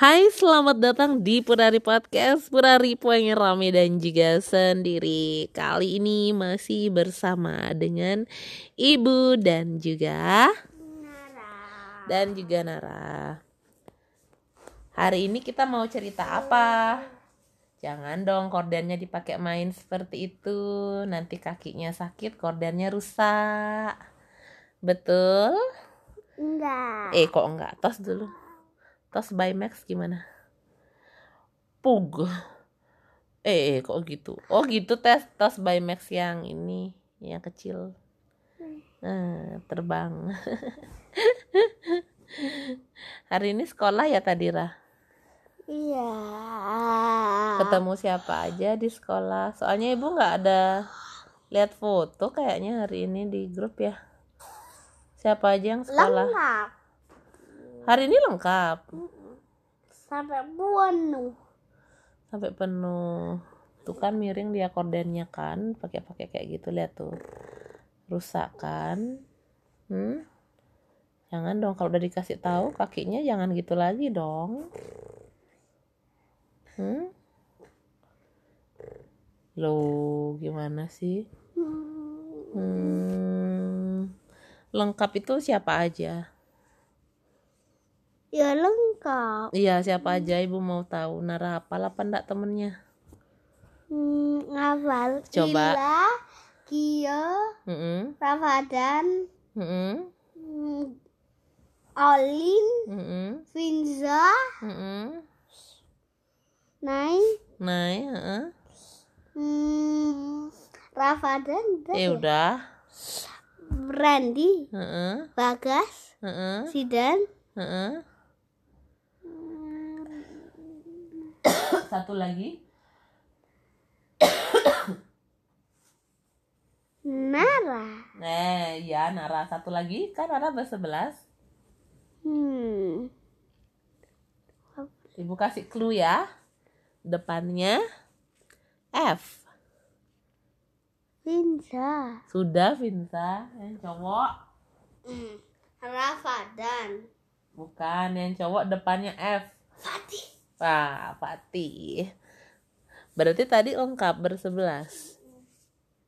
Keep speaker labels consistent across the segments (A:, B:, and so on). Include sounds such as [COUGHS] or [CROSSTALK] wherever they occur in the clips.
A: Hai, selamat datang di Purari Podcast Purari Puangnya Rame dan juga sendiri Kali ini masih bersama dengan Ibu dan juga
B: Nara.
A: Dan juga Nara Hari ini kita mau cerita apa? Jangan dong kordennya dipakai main seperti itu Nanti kakinya sakit, kordennya rusak Betul?
B: Enggak.
A: Eh kok enggak? Tos dulu Tos by Max gimana? Pug. Eh, eh, kok gitu? Oh gitu tes tos by Max yang ini yang kecil. Nah, terbang. [LAUGHS] Hari ini sekolah ya tadi Rah?
B: Iya.
A: Ketemu siapa aja di sekolah? Soalnya ibu nggak ada lihat foto kayaknya hari ini di grup ya. Siapa aja yang sekolah?
B: Lengkap.
A: Hari ini lengkap.
B: Sampai penuh.
A: sampai penuh tuh kan miring dia kordennya kan pakai pakai kayak gitu lihat tuh rusak kan hmm? jangan dong kalau udah dikasih tahu kakinya jangan gitu lagi dong hmm? Loh, gimana sih? Hmm, lengkap itu siapa aja?
B: Ya lengkap.
A: Iya, siapa aja ibu mau tahu? Nara hafal apa enggak temennya?
B: Hmm, ngafal.
A: Coba.
B: Ila, Kio,
A: Mm-mm,
B: Ramadan,
A: mm-mm,
B: hmm, Olin,
A: mm-mm,
B: Finza,
A: mm-mm.
B: Nai,
A: Nah, heeh.
B: hmm, Ramadan, udah
A: Eh
B: ya?
A: udah.
B: Randy,
A: Heeh,
B: Bagas,
A: heeh,
B: Sidan,
A: heeh. Satu lagi.
B: Nara.
A: Eh, ya Nara satu lagi kan Nara bersebelas.
B: Hmm.
A: Ibu kasih clue ya. Depannya F.
B: Finza.
A: Sudah Vinsa, yang cowok.
B: Hmm. Ramadan.
A: Bukan, yang cowok depannya F.
B: Fatih.
A: Wah, Fatih. Berarti tadi lengkap bersebelas.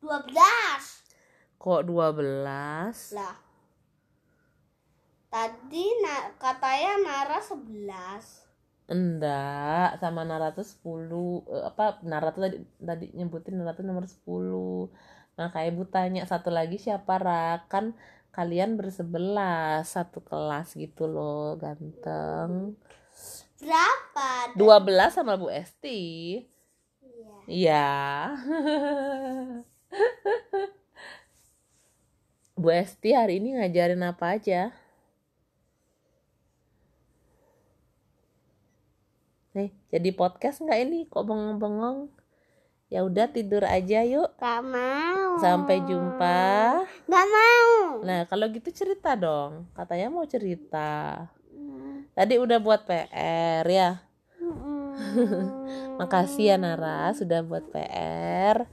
B: 12.
A: Kok dua belas?
B: Lah. Tadi na katanya Nara 11.
A: Enggak, sama Nara tuh 10 eh, apa Nara tuh tadi tadi nyebutin Nara tuh nomor 10. Nah, kayak Ibu tanya satu lagi siapa Ra? Kan kalian bersebelas satu kelas gitu loh, ganteng.
B: Berapa?
A: 12 sama Bu Esti.
B: Iya.
A: Iya. [LAUGHS] Bu Esti hari ini ngajarin apa aja? Nih, jadi podcast nggak ini? Kok bengong-bengong? Ya udah tidur aja yuk.
B: Gak mau.
A: Sampai jumpa.
B: Gak mau.
A: Nah, kalau gitu cerita dong. Katanya mau cerita. Tadi udah buat PR ya. [LAUGHS] Makasih ya Nara sudah buat PR.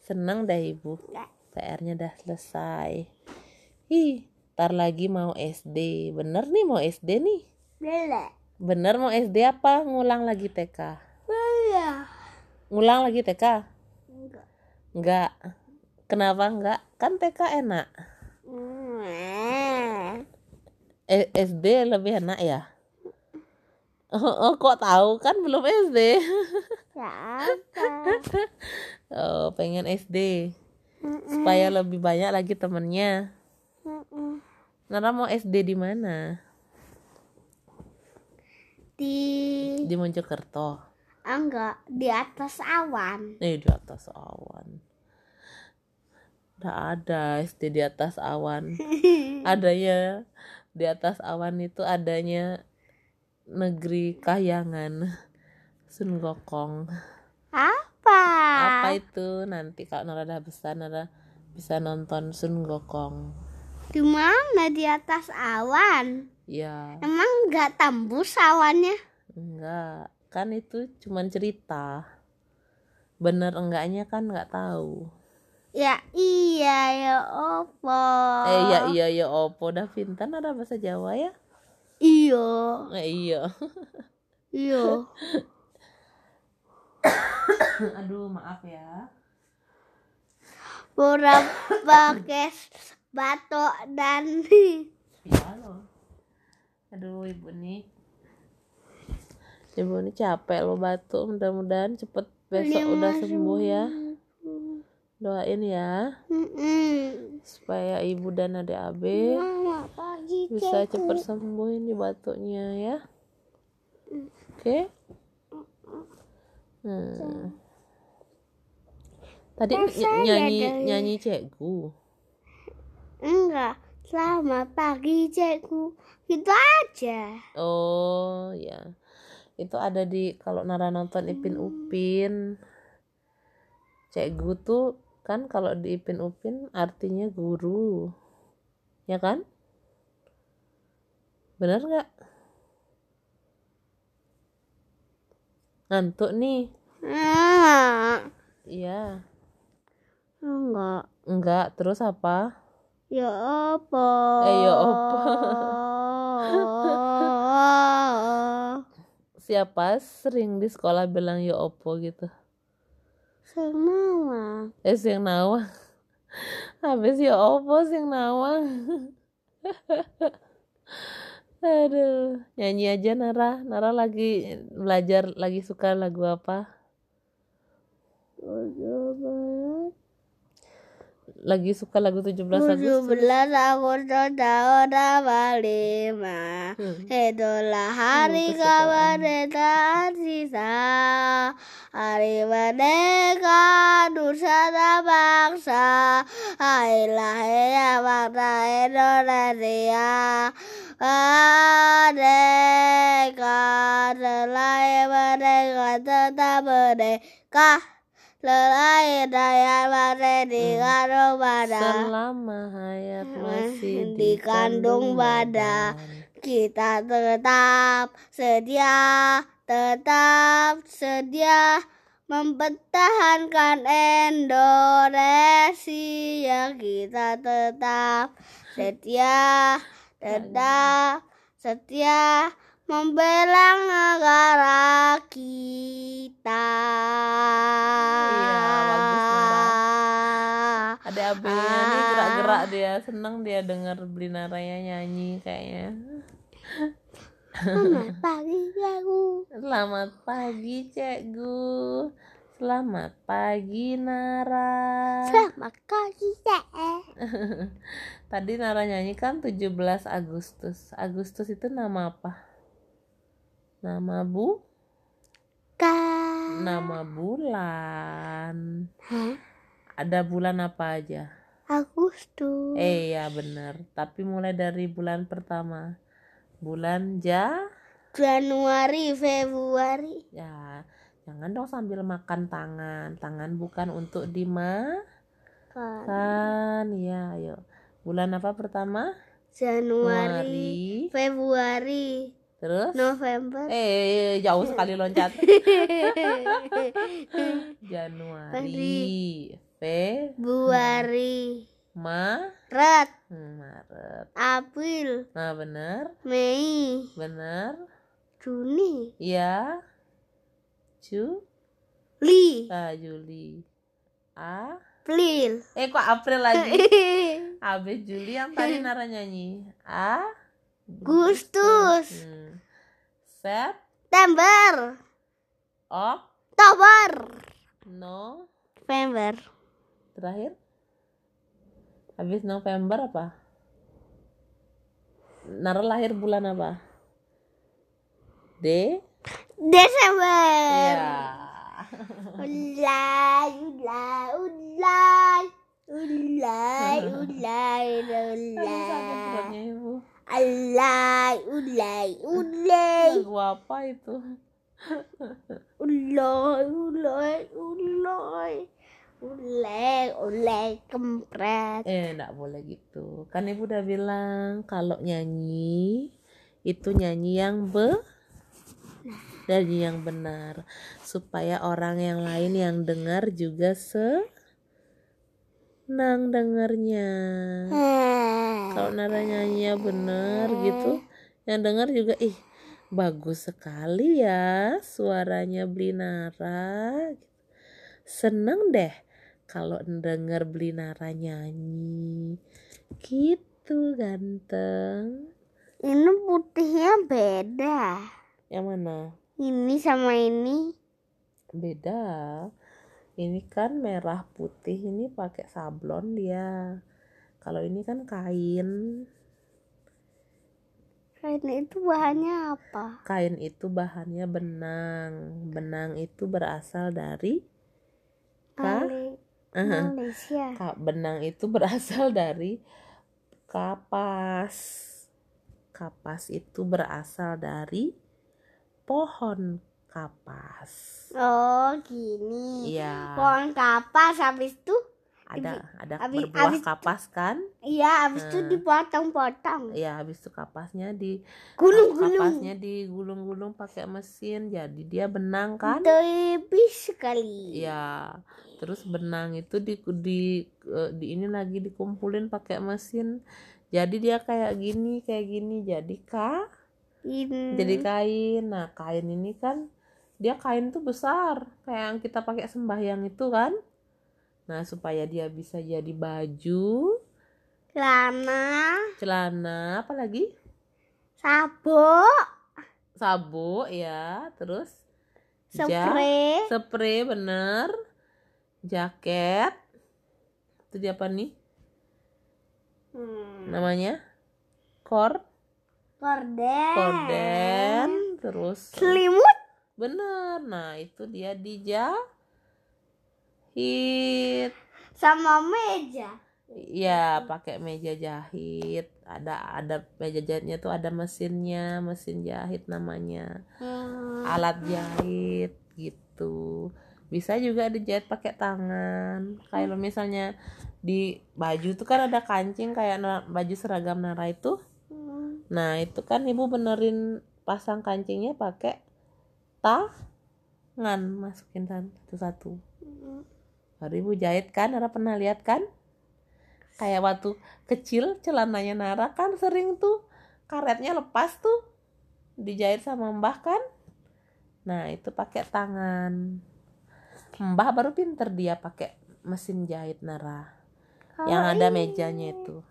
A: Seneng dah ibu.
B: Ya.
A: PR-nya udah selesai. Ih, ntar lagi mau SD. Bener nih mau SD nih.
B: Bela.
A: Bener mau SD apa? Ngulang lagi TK.
B: Bela.
A: Ngulang lagi TK?
B: Enggak.
A: Enggak. Kenapa enggak? Kan TK enak. Eh, SD lebih enak ya? Oh, oh, kok tahu kan belum SD?
B: Ya apa?
A: Oh, pengen SD
B: Mm-mm.
A: supaya lebih banyak lagi temennya.
B: Mm-mm.
A: Nara mau SD di mana?
B: Di
A: Di Mojokerto.
B: enggak di atas awan.
A: Eh di atas awan. Nggak ada SD di atas awan. [LAUGHS] Adanya di atas awan itu adanya negeri Kahyangan. Sun Gokong.
B: Apa?
A: Apa itu? Nanti kalau Nara udah besar Nara bisa nonton Sun Gokong.
B: Di mana di atas awan?
A: Ya,
B: Emang enggak tembus awannya?
A: enggak. Kan itu cuman cerita. Bener enggaknya kan nggak tahu.
B: Ya iya ya opo.
A: Eh ya iya ya opo dah pintar ada bahasa Jawa ya?
B: Iya.
A: Eh, iya.
B: Iya. [COUGHS]
A: Aduh, maaf ya.
B: Pura pakai batok dan
A: loh. Aduh, ibu nih. Ibu ini capek loh batuk. Mudah-mudahan cepet besok udah sembuh ya. Doain ya
B: Mm-mm.
A: supaya ibu dan adik abe bisa
B: cekku.
A: cepet sembuh ini batuknya ya. Oke. Hmm. Tadi
B: Kan
A: ny- nyanyi nyanyi cekgu.
B: Enggak. Selamat pagi cekku. Gitu aja.
A: Oh ya, itu ada di kalau Nara nonton Ipin Upin, Cekgu tuh kan kalau di Ipin Upin artinya guru, ya kan? Bener nggak? Ngantuk nih? Iya.
B: enggak.
A: Enggak. Terus apa?
B: Ya apa?
A: Eh, ya apa? [LAUGHS] Siapa sering di sekolah bilang yo opo gitu?
B: Semua.
A: Eh sing nawang. Habis [LAUGHS] ya opo sing nawang. [LAUGHS] Aduh, nyanyi aja Nara. Nara lagi belajar lagi suka lagu apa? Lagi suka lagu 17
B: Tujuh
A: Agustus.
B: belas Agustus tahun lima lima.
A: Hmm.
B: Itulah hari
A: kesukaan.
B: kemerdekaan sisa Hari merdeka Nusa dan bangsa Hari lahirnya bangsa Indonesia Merdeka Selain merdeka tetap merdeka Selain daya merdeka pada
A: Selama hayat masih
B: Dikandung badan. Kita tetap sedia, tetap sedia mempertahankan Indonesia. Kita tetap setia, tetap setia membela negara kita.
A: Iya, bagus, Ada abenya nih gerak-gerak dia, seneng dia denger beli Naranya nyanyi kayaknya. [LAUGHS]
B: Selamat pagi aku.
A: Selamat pagi Cekgu. Selamat pagi Nara.
B: Selamat pagi Cek. [LAUGHS]
A: Tadi Nara nyanyi kan 17 Agustus. Agustus itu nama apa? Nama Bu?
B: Kak.
A: Nama bulan.
B: Hah?
A: Ada bulan apa aja?
B: Agustus.
A: Eh ya benar. Tapi mulai dari bulan pertama. Bulan Ja.
B: Januari, Februari.
A: Ya, jangan dong sambil makan tangan. Tangan bukan untuk dimakan.
B: Kan.
A: Ya, ayo. Bulan apa pertama?
B: Januari, Februari,
A: Terus?
B: November.
A: Eh, jauh sekali loncat. [LAUGHS] Januari,
B: Februari,
A: Ma,
B: Maret,
A: Maret.
B: April,
A: Nah, benar,
B: Mei,
A: benar.
B: Juni,
A: Ya, Ju,
B: Li,
A: ah, Juli. A,
B: April.
A: eh kok April lagi? [LAUGHS] Habis Juli yang tadi Nara nyanyi. A,
B: Agustus,
A: hmm. Sep,
B: September,
A: Ok,
B: Oktober,
A: No,
B: November,
A: terakhir. Habis November apa? Nara lahir bulan apa? D,
B: Desember.
A: ya.
B: Ulay, ulay, ulay. Ulay, [LAUGHS] ulay,
A: Sakit
B: ulay.
A: perutnya ibu.
B: Ulay, ulay, ulay.
A: Lagu apa itu?
B: Ulay, ulay, ulay. Ulay, ulay, kempret.
A: Eh, enggak boleh gitu. Kan ibu udah bilang kalau nyanyi itu nyanyi yang be nyanyi yang benar supaya orang yang lain yang dengar juga senang dengarnya. Kalau Nara nyanyinya bener gitu, yang dengar juga ih Bagus sekali ya suaranya Blinara. Seneng deh kalau denger Blinara nyanyi. Gitu ganteng.
B: Ini putihnya beda.
A: Yang mana?
B: Ini sama ini.
A: Beda. Ini kan merah putih ini pakai sablon dia. Kalau ini kan kain.
B: Kain itu bahannya apa?
A: Kain itu bahannya benang. Benang itu berasal dari Ka?
B: Malaysia.
A: Benang itu [LAUGHS] berasal dari kapas. Kapas itu berasal dari pohon kapas.
B: Oh, gini.
A: Iya,
B: Pohon kapas habis itu
A: ada ada
B: habis-
A: berbuah
B: habis-
A: kapas kan?
B: iya habis itu
A: Nah.
B: dipotong-potong.
A: Ya, habis itu kapasnya di
B: Gulung-gulung.
A: kapasnya digulung-gulung pakai mesin. Jadi dia benang kan?
B: Tipis sekali.
A: Ya, terus benang itu di di, eh, di ini lagi dikumpulin pakai mesin. Jadi dia kayak gini, kayak gini. Jadi kak,
B: Ini.
A: jadi kain. Nah, kain ini kan dia kain tuh besar, kayak yang kita pakai sembahyang itu kan. Nah, supaya dia bisa jadi baju,
B: celana,
A: celana, apa lagi?
B: sabuk,
A: Sabuk ya, terus? Ja-
B: spray,
A: spray bener, jaket. Itu dia apa nih?
B: hmm,
A: namanya? Kor
B: korden,
A: korden. Terus?
B: Selimut,
A: bener. Nah itu dia dijahit
B: sama meja.
A: ya pakai meja jahit. Ada ada meja jahitnya tuh ada mesinnya mesin jahit namanya.
B: Hmm,
A: alat jahit gitu. Bisa juga dijahit pakai tangan. Kalau misalnya di baju tuh kan ada kancing kayak baju seragam Nara itu.
B: Hmm,
A: Nah, itu kan ibu benerin pasang kancingnya pakai tangan, masukin satu-satu. Baru ibu jahit kan, Nara pernah lihat kan? Kayak waktu kecil celananya Nara kan sering tuh karetnya lepas tuh dijahit sama Mbah kan? Nah, itu pakai tangan. Mbah baru pinter dia pakai mesin jahit Nara yang
B: Kalau
A: ada mejanya itu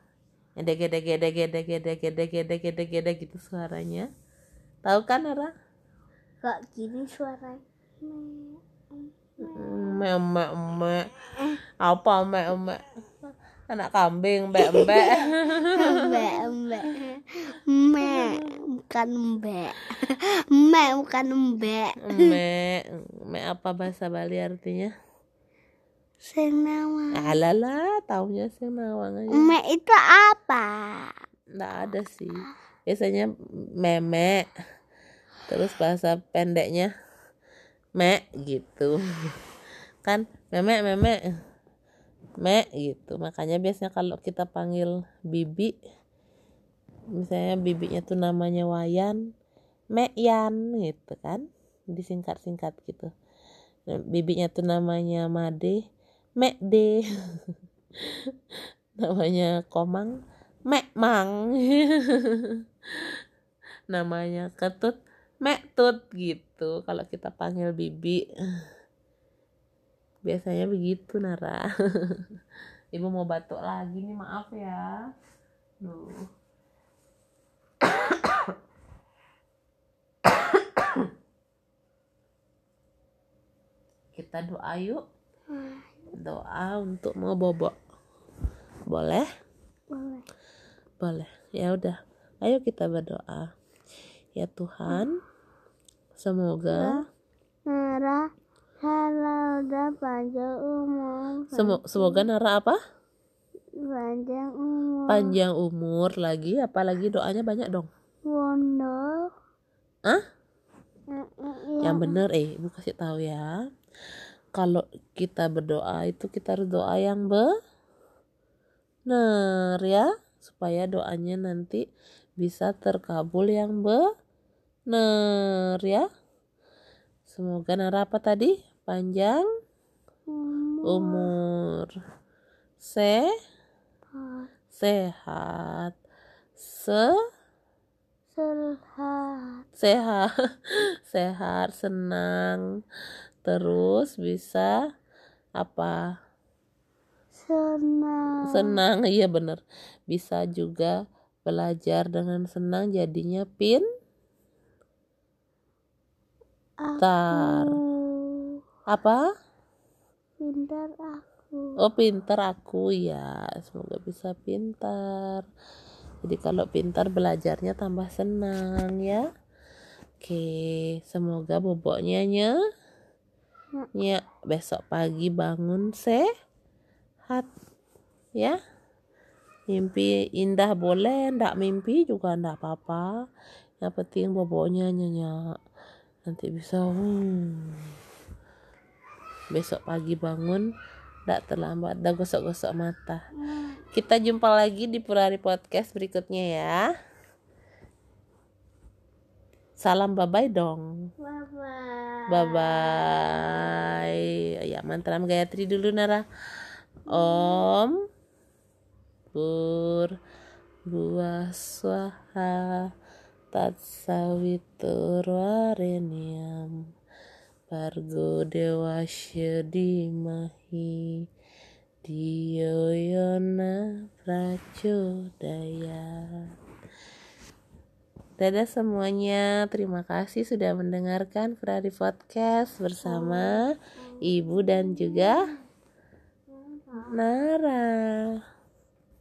A: yang dege dege dege dege dege dege dege dege dege gitu suaranya tahu kan Nara
B: Kok gini suaranya?
A: Me me me apa me me anak kambing mbak mbak [LAUGHS]
B: Mbak, mbak, mbak, bukan mbak, mbak bukan mbak.
A: me me apa bahasa Bali artinya?
B: Sing nama.
A: alala taunya sih nawang aja.
B: Mbak itu apa?
A: nggak ada sih. Biasanya meme terus bahasa pendeknya me gitu kan meme meme me gitu. Makanya biasanya kalau kita panggil bibi misalnya bibinya tuh namanya Wayan Meyan gitu kan. Disingkat-singkat gitu. Bibinya tuh namanya Made Mede [LAUGHS] namanya Komang Mekmang. [LAUGHS] Namanya Ketut Mektut gitu. Kalau kita panggil bibi biasanya begitu Nara. [LAUGHS] Ibu mau batuk lagi nih maaf ya. Duh. [COUGHS] kita doa yuk. Doa untuk mau bobok. Boleh?
B: Boleh.
A: boleh. Ya udah. Ayo kita berdoa. Ya Tuhan semoga
B: Merah, kalau udah panjang umur,
A: semo- semoga Nara apa?
B: Panjang umur,
A: panjang umur lagi apalagi doanya banyak dong.
B: Wondo.
A: Hah?
B: Mm-mm,
A: yang bener eh ibu kasih tahu ya. Kalau kita berdoa itu kita harus doa yang benar ya supaya doanya nanti bisa terkabul yang benar ya. Semoga Nara apa tadi panjang. Umur se sehat. Se
B: sehat.
A: Sehat. [LAUGHS] Sehat senang. Terus bisa apa?
B: Senang.
A: Senang iya bener. Bisa juga belajar dengan senang jadinya pin Tar.
B: aku
A: apa?
B: Pintar aku.
A: Oh pintar aku ya semoga bisa pintar. Jadi kalau pintar belajarnya tambah senang ya. Oke semoga boboknya nya. Nya besok pagi bangun sehat ya. Mimpi indah boleh ndak mimpi juga ndak apa-apa. Yang penting boboknya nyenyak nanti bisa hmm, besok pagi bangun ndak terlambat dah gosok-gosok mata. Kita jumpa lagi di Purari Podcast berikutnya ya. Salam bye bye dong.
B: Bye bye
A: bye bye ya mantra Gayatri dulu Nara. Om Pur Buah Swaha Tatsawiturwareniam Bargo Dewasya Dimahi Diyoyona Prachodaya Dadah semuanya, terima kasih sudah mendengarkan Ferrari Podcast bersama Ibu dan juga Nara.